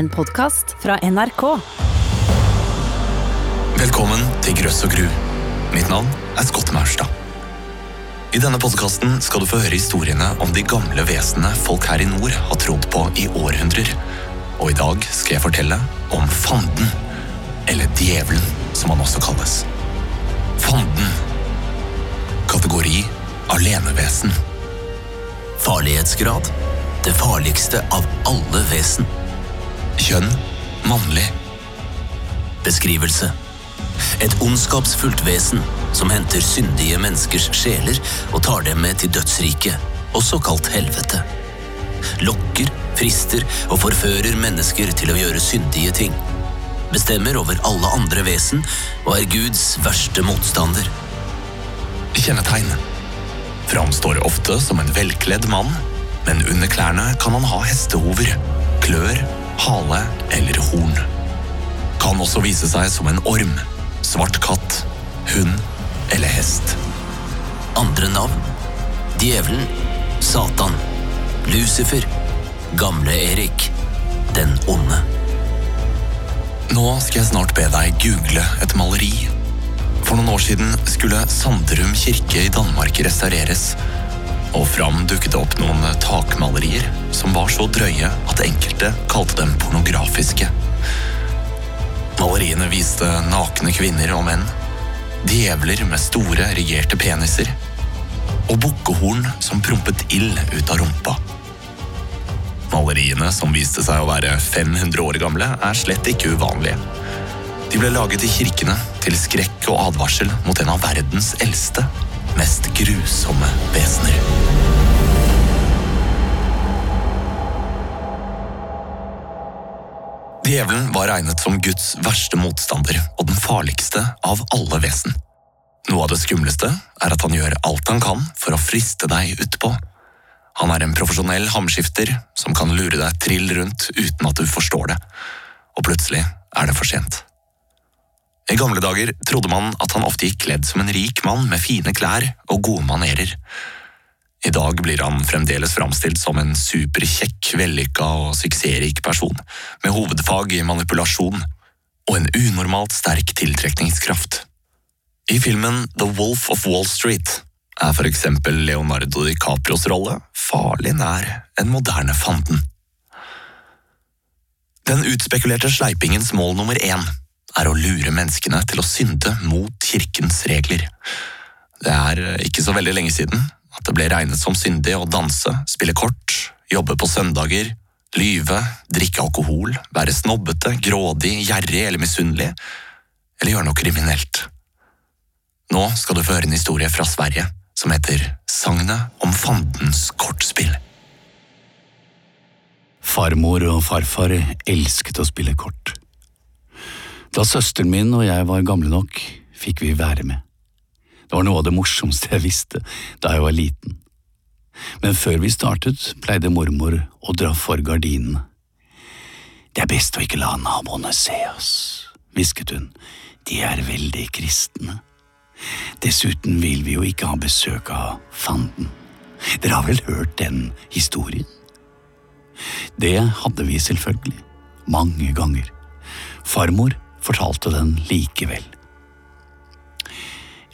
En podkast fra NRK. Velkommen til Grøss og gru. Mitt navn er Scott Maurstad. I denne podkasten skal du få høre historiene om de gamle vesenene folk her i nord har trodd på i århundrer. Og i dag skal jeg fortelle om Fanden. Eller Djevelen, som han også kalles. Fanden. Kategori alenevesen. Farlighetsgrad det farligste av alle vesen. Kjønn mannlig. Beskrivelse et ondskapsfullt vesen som henter syndige menneskers sjeler og tar dem med til dødsriket, også kalt helvete. Lokker, frister og forfører mennesker til å gjøre syndige ting. Bestemmer over alle andre vesen og er Guds verste motstander. Kjennetegn. Framstår ofte som en velkledd mann, men under klærne kan han ha hestehover, klør, hale eller horn. Kan også vise seg som en orm, svart katt, hund eller hest. Andre navn Djevelen, Satan, Lucifer, Gamle Erik, Den onde. Nå skal jeg snart be deg google et maleri. For noen år siden skulle Sanderum kirke i Danmark restaureres. Og fram dukket det opp noen takmalerier som var så drøye at enkelte kalte dem pornografiske. Maleriene viste nakne kvinner og menn, djevler med store, erigerte peniser og bukkehorn som prompet ild ut av rumpa. Maleriene, som viste seg å være 500 år gamle, er slett ikke uvanlige. De ble laget i kirkene til skrekk og advarsel mot en av verdens eldste, mest grusomme vesener. Djevelen var regnet som Guds verste motstander og den farligste av alle vesen. Noe av det skumleste er at han gjør alt han kan for å friste deg utpå. Han er en profesjonell hamskifter som kan lure deg trill rundt uten at du forstår det, og plutselig er det for sent. I gamle dager trodde man at han ofte gikk kledd som en rik mann med fine klær og gode manerer. I dag blir han fremdeles framstilt som en superkjekk, vellykka og suksessrik person, med hovedfag i manipulasjon og en unormalt sterk tiltrekningskraft. I filmen The Wolf of Wall Street er for eksempel Leonardo DiCaprios rolle farlig nær en moderne fanden. Den utspekulerte sleipingens mål nummer én er å lure menneskene til å synde mot kirkens regler. Det er ikke så veldig lenge siden at det ble regnet som syndig å danse, spille kort, jobbe på søndager, lyve, drikke alkohol, være snobbete, grådig, gjerrig eller misunnelig, eller gjøre noe kriminelt. Nå skal du få høre en historie fra Sverige som heter Sagnet om fandens kortspill. Farmor og farfar elsket å spille kort. Da søsteren min og jeg var gamle nok, fikk vi være med. Det var noe av det morsomste jeg visste da jeg var liten. Men før vi startet, pleide mormor å dra for gardinene. Det er best å ikke la naboene se oss, hvisket hun, de er veldig kristne. Dessuten vil vi jo ikke ha besøk av fanden. Dere har vel hørt den historien? Det hadde vi selvfølgelig, mange ganger. Farmor fortalte den likevel.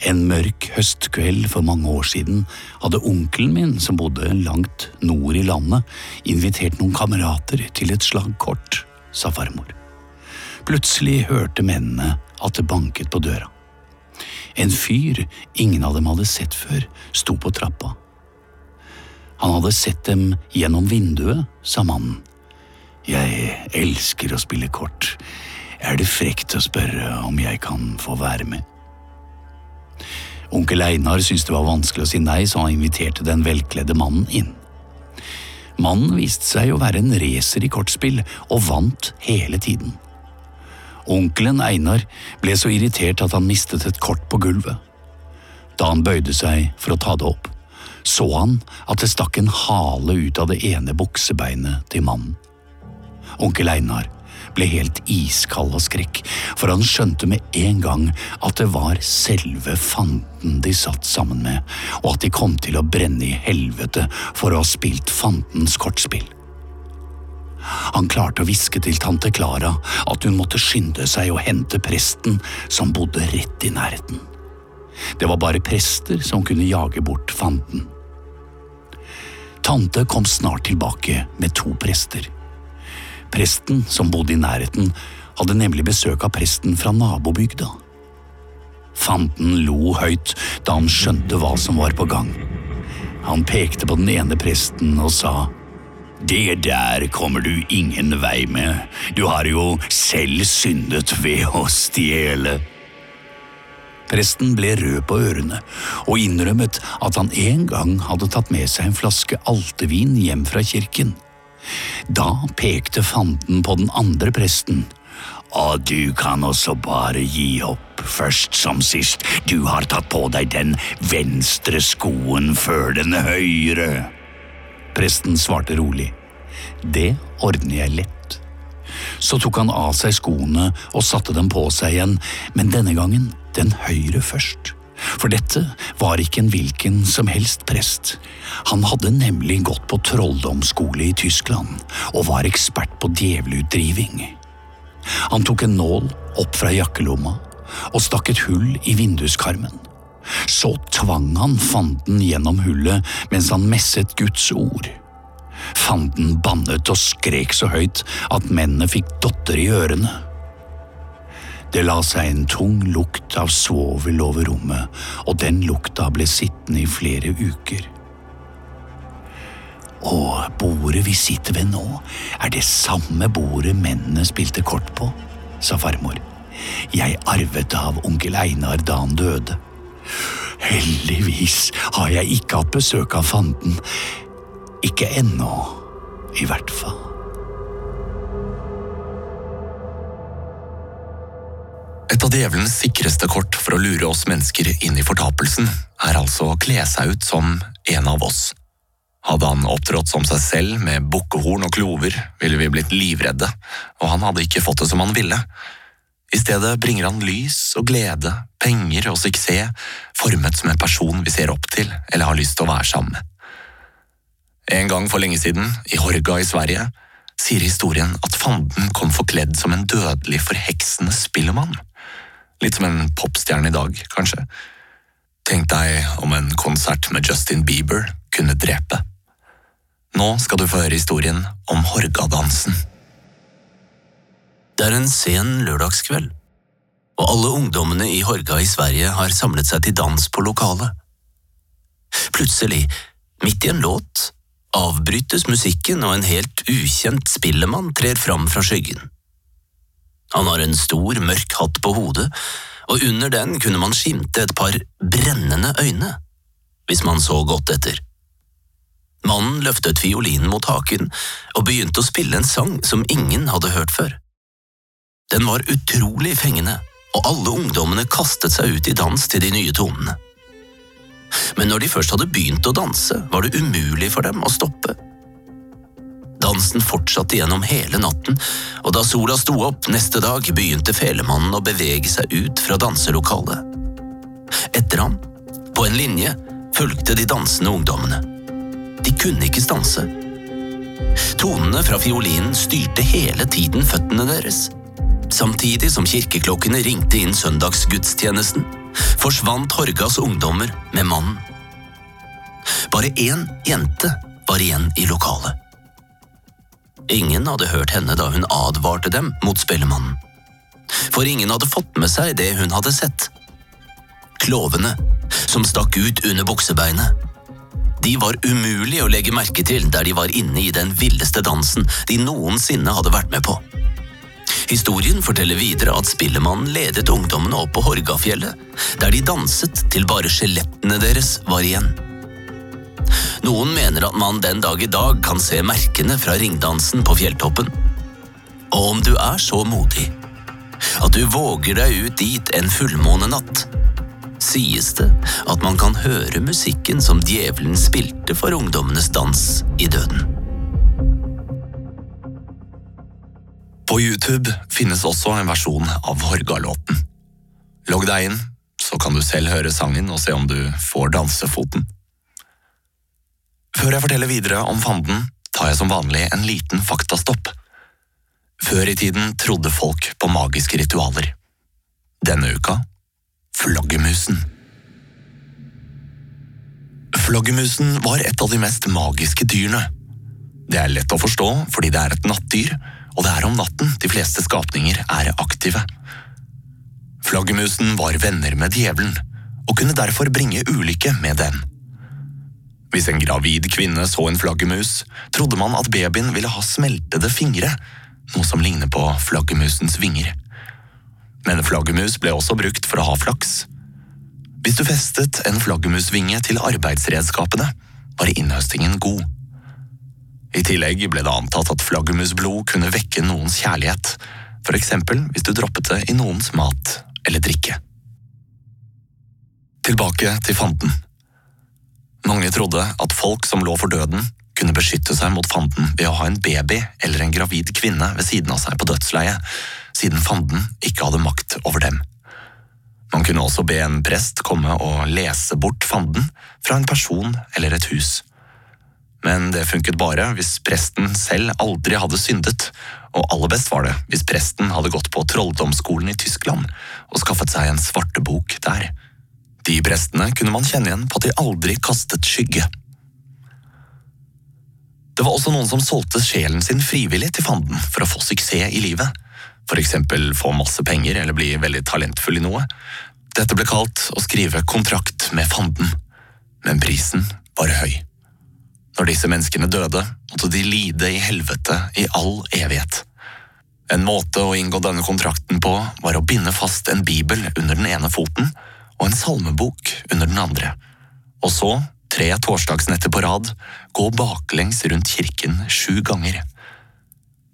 En mørk høstkveld for mange år siden hadde onkelen min, som bodde langt nord i landet, invitert noen kamerater til et slagkort, sa farmor. Plutselig hørte mennene at det banket på døra. En fyr ingen av dem hadde sett før, sto på trappa. Han hadde sett dem gjennom vinduet, sa mannen. Jeg elsker å spille kort. Er det frekt å spørre om jeg kan få være med? Onkel Einar syntes det var vanskelig å si nei, så han inviterte den velkledde mannen inn. Mannen viste seg å være en racer i kortspill, og vant hele tiden. Onkelen Einar ble så irritert at han mistet et kort på gulvet. Da han bøyde seg for å ta det opp, så han at det stakk en hale ut av det ene buksebeinet til mannen. Onkel Einar ble helt iskald av skrekk, for han skjønte med en gang at det var selve fanden de satt sammen med, og at de kom til å brenne i helvete for å ha spilt fandens kortspill. Han klarte å hviske til tante Klara at hun måtte skynde seg å hente presten som bodde rett i nærheten. Det var bare prester som kunne jage bort fanden. Tante kom snart tilbake med to prester. Presten, som bodde i nærheten, hadde nemlig besøk av presten fra nabobygda. Fanten lo høyt da han skjønte hva som var på gang. Han pekte på den ene presten og sa det der kommer du ingen vei med, du har jo selv syndet ved å stjele. Presten ble rød på ørene og innrømmet at han en gang hadde tatt med seg en flaske altevin hjem fra kirken. Da pekte fanden på den andre presten. Og du kan også bare gi opp, først som sist, du har tatt på deg den venstre skoen før den høyre. Presten svarte rolig. Det ordner jeg lett. Så tok han av seg skoene og satte dem på seg igjen, men denne gangen den høyre først. For dette var ikke en hvilken som helst prest. Han hadde nemlig gått på trolldomsskole i Tyskland og var ekspert på djevelutdriving. Han tok en nål opp fra jakkelomma og stakk et hull i vinduskarmen. Så tvang han fanden gjennom hullet mens han messet Guds ord. Fanden bannet og skrek så høyt at mennene fikk dotter i ørene. Det la seg en tung lukt av svovel over rommet, og den lukta ble sittende i flere uker. Og bordet vi sitter ved nå, er det samme bordet mennene spilte kort på, sa farmor. Jeg arvet det av onkel Einar da han døde. Heldigvis har jeg ikke hatt besøk av fanden. Ikke ennå, i hvert fall. Et av djevelens sikreste kort for å lure oss mennesker inn i fortapelsen, er altså å kle seg ut som en av oss. Hadde han opptrådt som seg selv med bukkehorn og klover, ville vi blitt livredde, og han hadde ikke fått det som han ville. I stedet bringer han lys og glede, penger og suksess, formet som en person vi ser opp til eller har lyst til å være sammen med. En gang for lenge siden, i Horga i Sverige, sier historien at fanden kom forkledd som en dødelig forheksende spillemann. Litt som en popstjerne i dag, kanskje. Tenk deg om en konsert med Justin Bieber kunne drepe. Nå skal du få høre historien om Horgadansen. Det er en sen lørdagskveld, og alle ungdommene i Horga i Sverige har samlet seg til dans på lokalet. Plutselig, midt i en låt, avbrytes musikken og en helt ukjent spillemann trer fram fra skyggen. Han har en stor, mørk hatt på hodet, og under den kunne man skimte et par brennende øyne, hvis man så godt etter. Mannen løftet fiolinen mot haken og begynte å spille en sang som ingen hadde hørt før. Den var utrolig fengende, og alle ungdommene kastet seg ut i dans til de nye tonene. Men når de først hadde begynt å danse, var det umulig for dem å stoppe. Dansen fortsatte gjennom hele natten, og da sola sto opp neste dag, begynte felemannen å bevege seg ut fra danselokalet. Etter ham, på en linje, fulgte de dansende ungdommene. De kunne ikke stanse. Tonene fra fiolinen styrte hele tiden føttene deres. Samtidig som kirkeklokkene ringte inn søndagsgudstjenesten, forsvant Horgas ungdommer med mannen. Bare én jente var igjen i lokalet. Ingen hadde hørt henne da hun advarte dem mot spellemannen. For ingen hadde fått med seg det hun hadde sett. Klovene, som stakk ut under buksebeinet. De var umulig å legge merke til der de var inne i den villeste dansen de noensinne hadde vært med på. Historien forteller videre at spillemannen ledet ungdommene opp på Horgafjellet, der de danset til bare skjelettene deres var igjen. Noen mener at man den dag i dag kan se merkene fra ringdansen på fjelltoppen. Og om du er så modig at du våger deg ut dit en fullmånenatt, sies det at man kan høre musikken som djevelen spilte for ungdommenes dans i døden. På YouTube finnes også en versjon av Horga-låten. Logg deg inn, så kan du selv høre sangen og se om du får dansefoten. Før jeg forteller videre om fanden, tar jeg som vanlig en liten faktastopp. Før i tiden trodde folk på magiske ritualer. Denne uka flaggermusen. Flaggermusen var et av de mest magiske dyrene. Det er lett å forstå fordi det er et nattdyr, og det er om natten de fleste skapninger er aktive. Flaggermusen var venner med djevelen, og kunne derfor bringe ulykke med den. Hvis en gravid kvinne så en flaggermus, trodde man at babyen ville ha smeltede fingre, noe som ligner på flaggermusens vinger. Men flaggermus ble også brukt for å ha flaks. Hvis du festet en flaggermusvinge til arbeidsredskapene, var innhøstingen god. I tillegg ble det antatt at flaggermusblod kunne vekke noens kjærlighet, for eksempel hvis du droppet det i noens mat eller drikke. Tilbake til fanden. Mange trodde at folk som lå for døden, kunne beskytte seg mot fanden ved å ha en baby eller en gravid kvinne ved siden av seg på dødsleiet, siden fanden ikke hadde makt over dem. Man kunne også be en prest komme og lese bort fanden fra en person eller et hus. Men det funket bare hvis presten selv aldri hadde syndet, og aller best var det hvis presten hadde gått på trolldomsskolen i Tyskland og skaffet seg en svartebok der. De prestene kunne man kjenne igjen på at de aldri kastet skygge. Det var også noen som solgte sjelen sin frivillig til fanden for å få suksess i livet, for eksempel få masse penger eller bli veldig talentfull i noe. Dette ble kalt å skrive kontrakt med fanden, men prisen var høy. Når disse menneskene døde, måtte de lide i helvete i all evighet. En måte å inngå denne kontrakten på var å binde fast en bibel under den ene foten og en salmebok under den andre, og så, tre torsdagsnetter på rad, gå baklengs rundt kirken sju ganger.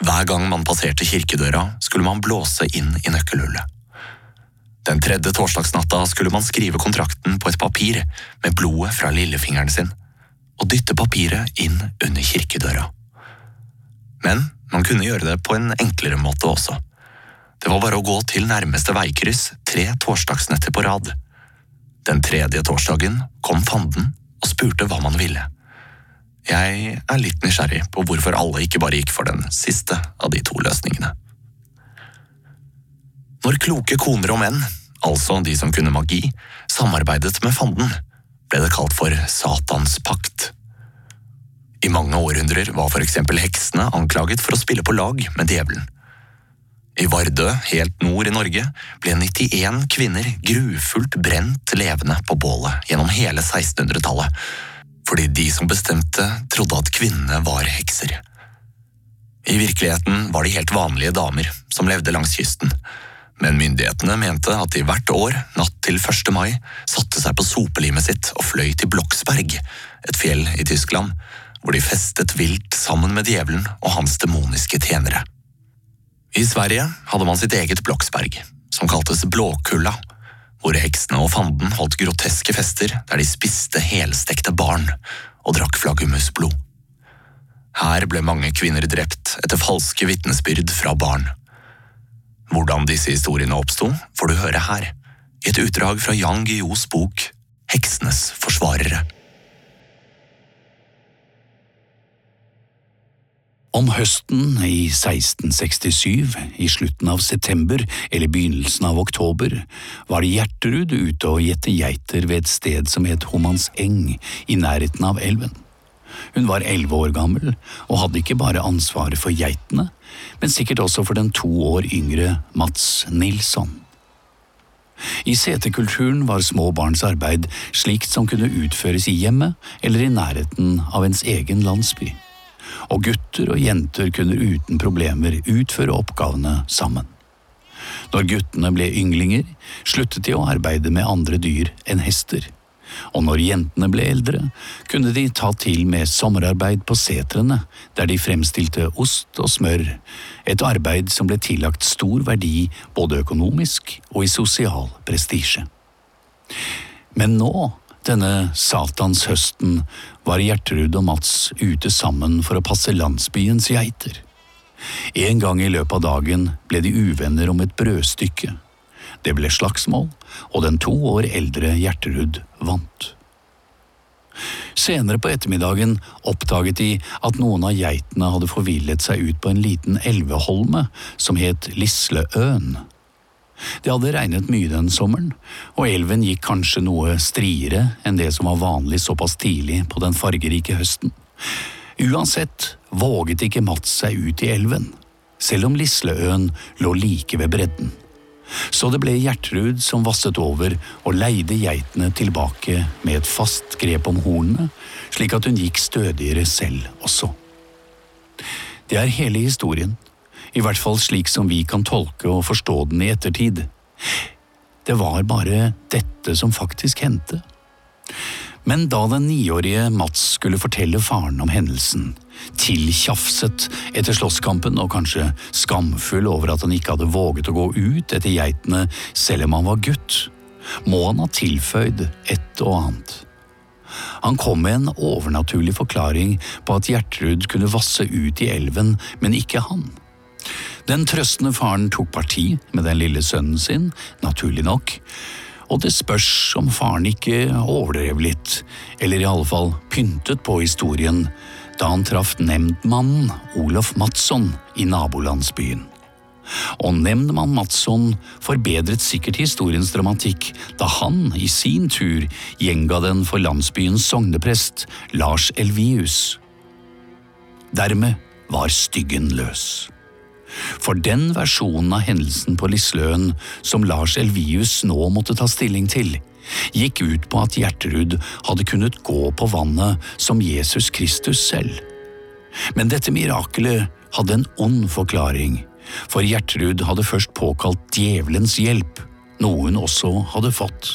Hver gang man passerte kirkedøra, skulle man blåse inn i nøkkelhullet. Den tredje torsdagsnatta skulle man skrive kontrakten på et papir med blodet fra lillefingeren sin og dytte papiret inn under kirkedøra. Men man kunne gjøre det på en enklere måte også. Det var bare å gå til nærmeste veikryss tre torsdagsnetter på rad. Den tredje torsdagen kom fanden og spurte hva man ville. Jeg er litt nysgjerrig på hvorfor alle ikke bare gikk for den siste av de to løsningene. Når kloke koner og menn, altså de som kunne magi, samarbeidet med fanden, ble det kalt for Satans pakt. I mange århundrer var for eksempel heksene anklaget for å spille på lag med djevelen. I Vardø, helt nord i Norge, ble 91 kvinner grufullt brent levende på bålet gjennom hele 1600-tallet, fordi de som bestemte, trodde at kvinnene var hekser. I virkeligheten var de helt vanlige damer som levde langs kysten, men myndighetene mente at de hvert år, natt til 1. mai, satte seg på sopelimet sitt og fløy til Bloksberg, et fjell i Tyskland, hvor de festet vilt sammen med djevelen og hans demoniske tjenere. I Sverige hadde man sitt eget Bloksberg, som kaltes Blåkulla, hvor heksene og fanden holdt groteske fester der de spiste helstekte barn og drakk flaggermusblod. Her ble mange kvinner drept etter falske vitnesbyrd fra barn. Hvordan disse historiene oppsto, får du høre her, i et utdrag fra Yang Guillaus bok Heksenes forsvarere. Om høsten i 1667, i slutten av september eller begynnelsen av oktober, var det Gjerterud ute og gjette geiter ved et sted som het Homanseng, i nærheten av elven. Hun var elleve år gammel og hadde ikke bare ansvaret for geitene, men sikkert også for den to år yngre Mats Nilsson. I seterkulturen var små barns arbeid slikt som kunne utføres i hjemmet eller i nærheten av ens egen landsby og gutter og jenter kunne uten problemer utføre oppgavene sammen. Når guttene ble ynglinger, sluttet de å arbeide med andre dyr enn hester, og når jentene ble eldre, kunne de ta til med sommerarbeid på setrene, der de fremstilte ost og smør, et arbeid som ble tillagt stor verdi både økonomisk og i sosial prestisje. Men nå denne satanshøsten var Gjertrud og Mats ute sammen for å passe landsbyens geiter. En gang i løpet av dagen ble de uvenner om et brødstykke. Det ble slagsmål, og den to år eldre Gjertrud vant. Senere på ettermiddagen oppdaget de at noen av geitene hadde forvillet seg ut på en liten elveholme som het Lisleøen. Det hadde regnet mye den sommeren, og elven gikk kanskje noe striere enn det som var vanlig såpass tidlig på den fargerike høsten. Uansett våget ikke Mats seg ut i elven, selv om Lisleøen lå like ved bredden. Så det ble Gjertrud som vasset over og leide geitene tilbake med et fast grep om hornene, slik at hun gikk stødigere selv også. Det er hele historien, i hvert fall slik som vi kan tolke og forstå den i ettertid. Det var bare dette som faktisk hendte. Men da den niårige Mats skulle fortelle faren om hendelsen, tiltjafset etter slåsskampen og kanskje skamfull over at han ikke hadde våget å gå ut etter geitene selv om han var gutt, må han ha tilføyd et og annet. Han kom med en overnaturlig forklaring på at Gjertrud kunne vasse ut i elven, men ikke han. Den trøstende faren tok parti med den lille sønnen sin, naturlig nok, og det spørs om faren ikke overdrev litt, eller i alle fall pyntet på historien, da han traff nemndmannen Olof Madsson i nabolandsbyen. Og nemndmann Madsson forbedret sikkert historiens dramatikk da han i sin tur gjenga den for landsbyens sogneprest Lars Elvius. Dermed var styggen løs. For den versjonen av hendelsen på Lisløen som Lars Elvius nå måtte ta stilling til, gikk ut på at Gjertrud hadde kunnet gå på vannet som Jesus Kristus selv. Men dette mirakelet hadde en ond forklaring, for Gjertrud hadde først påkalt djevelens hjelp, noe hun også hadde fått.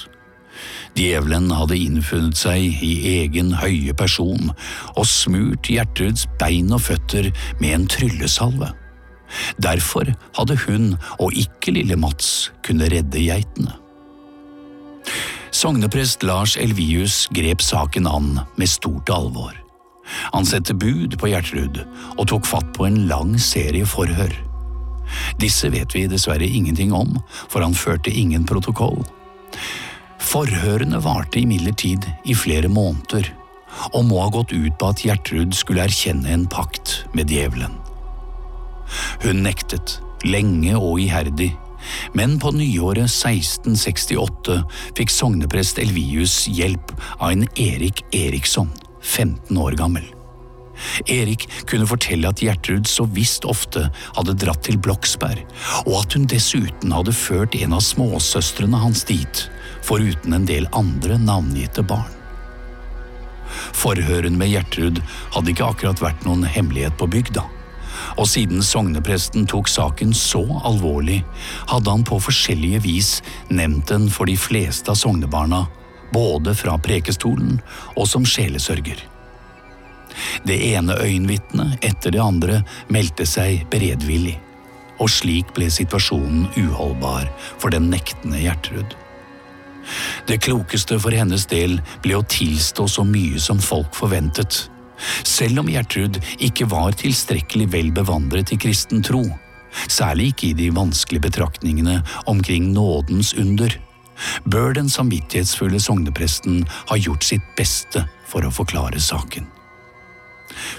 Djevelen hadde innfunnet seg i egen høye person og smurt Gjertruds bein og føtter med en tryllesalve. Derfor hadde hun og ikke lille Mats kunne redde geitene. Sogneprest Lars Elvius grep saken an med stort alvor. Han sette bud på Gjertrud og tok fatt på en lang serie forhør. Disse vet vi dessverre ingenting om, for han førte ingen protokoll. Forhørene varte imidlertid i flere måneder, og må ha gått ut på at Gjertrud skulle erkjenne en pakt med djevelen. Hun nektet, lenge og iherdig, men på nyåret 1668 fikk sogneprest Elvius hjelp av en Erik Eriksson, 15 år gammel. Erik kunne fortelle at Gjertrud så visst ofte hadde dratt til Bloksberg, og at hun dessuten hadde ført en av småsøstrene hans dit, foruten en del andre navngitte barn. Forhøren med Gjertrud hadde ikke akkurat vært noen hemmelighet på bygda og siden sognepresten tok saken så alvorlig, hadde han på forskjellige vis nevnt den for de fleste av sognebarna, både fra prekestolen og som sjelesørger. Det ene øyenvitnet etter det andre meldte seg beredvillig, og slik ble situasjonen uholdbar for den nektende Gjertrud. Det klokeste for hennes del ble å tilstå så mye som folk forventet, selv om Gjertrud ikke var tilstrekkelig vel bevandret i kristen tro, særlig ikke i de vanskelige betraktningene omkring nådens under, bør den samvittighetsfulle sognepresten ha gjort sitt beste for å forklare saken.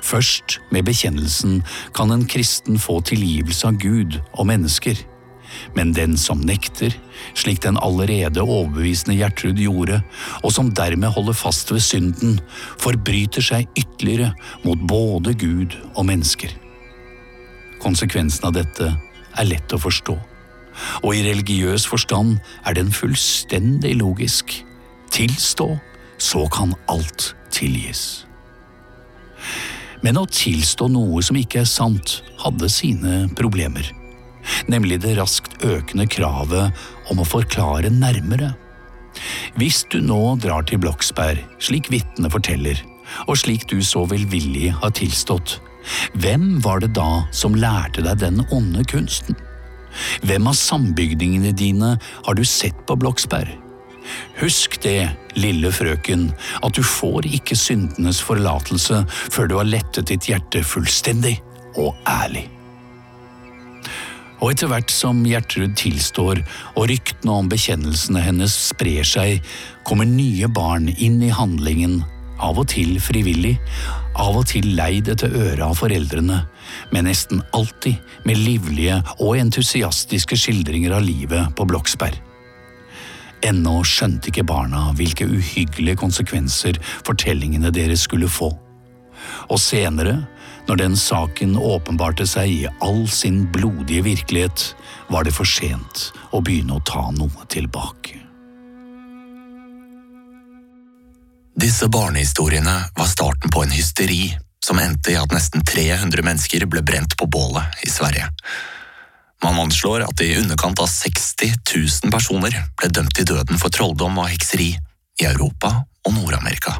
Først med bekjennelsen kan en kristen få tilgivelse av Gud og mennesker men den som nekter, slik den allerede overbevisende Gjertrud gjorde, og som dermed holder fast ved synden, forbryter seg ytterligere mot både Gud og mennesker. Konsekvensen av dette er lett å forstå, og i religiøs forstand er den fullstendig logisk. Tilstå, så kan alt tilgis. Men å tilstå noe som ikke er sant, hadde sine problemer nemlig det raskt økende kravet om å forklare nærmere. Hvis du nå drar til Bloksberg, slik vitnet forteller, og slik du så velvillig har tilstått, hvem var det da som lærte deg den onde kunsten? Hvem av sambygdingene dine har du sett på Bloksberg? Husk det, lille frøken, at du får ikke syndenes forlatelse før du har lettet ditt hjerte fullstendig og ærlig og etter hvert som Gjertrud tilstår og ryktene om bekjennelsene hennes sprer seg, kommer nye barn inn i handlingen, av og til frivillig, av og til leid etter øret av foreldrene, men nesten alltid med livlige og entusiastiske skildringer av livet på Bloksberg. Ennå skjønte ikke barna hvilke uhyggelige konsekvenser fortellingene deres skulle få. Og senere, når den saken åpenbarte seg i all sin blodige virkelighet, var det for sent å begynne å ta noe tilbake. Disse barnehistoriene var starten på en hysteri som endte i at nesten 300 mennesker ble brent på bålet i Sverige. Man anslår at i underkant av 60 000 personer ble dømt til døden for trolldom og hekseri i Europa og Nord-Amerika.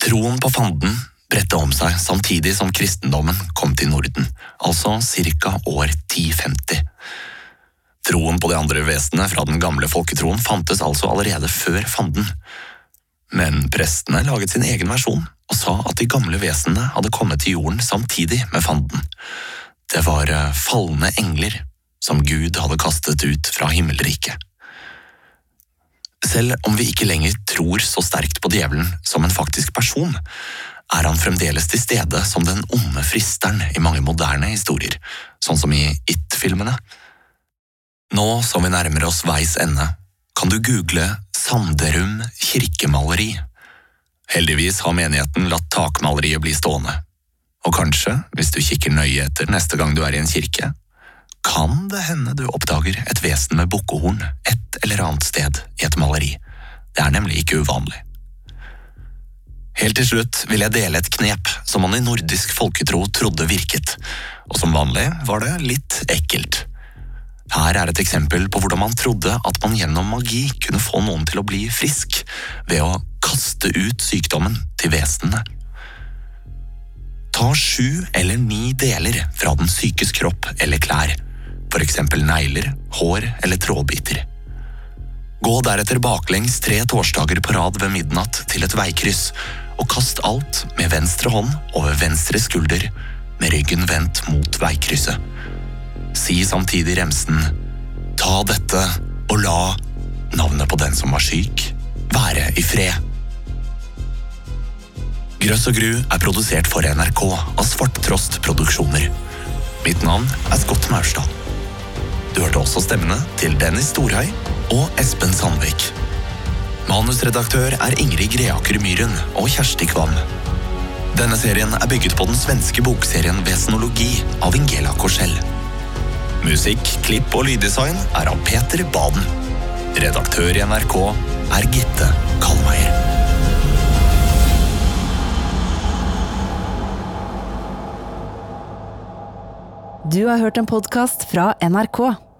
Troen på fanden bredte om seg samtidig som kristendommen kom til Norden, altså ca. år 1050. Troen på de andre vesenene fra den gamle folketroen fantes altså allerede før fanden. Men prestene laget sin egen versjon og sa at de gamle vesenene hadde kommet til jorden samtidig med fanden. Det var eh, falne engler som Gud hadde kastet ut fra himmelriket. Selv om vi ikke lenger tror så sterkt på djevelen som en faktisk person, er han fremdeles til stede som den onde fristeren i mange moderne historier, sånn som i It-filmene. Nå som vi nærmer oss veis ende, kan du google Sanderum kirkemaleri. Heldigvis har menigheten latt takmaleriet bli stående. Og kanskje, hvis du kikker nøye etter neste gang du er i en kirke, kan det hende du oppdager et vesen med bukkehorn et eller annet sted i et maleri. Det er nemlig ikke uvanlig. Helt til slutt vil jeg dele et knep som man i nordisk folketro trodde virket, og som vanlig var det litt ekkelt. Her er et eksempel på hvordan man trodde at man gjennom magi kunne få noen til å bli frisk, ved å kaste ut sykdommen til vesenene. Ta sju eller ni deler fra den sykes kropp eller klær, for eksempel negler, hår eller trådbiter. Gå deretter baklengs tre torsdager på rad ved midnatt til et veikryss, og kast alt med venstre hånd over venstre skulder, med ryggen vendt mot veikrysset. Si samtidig remsen Ta dette og la navnet på den som var syk, være i fred. Grøss og gru er produsert for NRK av Svarttrost Produksjoner. Mitt navn er Scott Maurstad. Du hørte også stemmene til Dennis Storhøy og Espen Sandvik. Manusredaktør er Ingrid Greaker Myhren og Kjersti Kvam. Denne serien er bygget på den svenske bokserien Vesenologi av Ingela Korsell. Musikk, klipp og lyddesign er av Peter Baden. Redaktør i NRK er Gitte Kalmeier. Du har hørt en podkast fra NRK.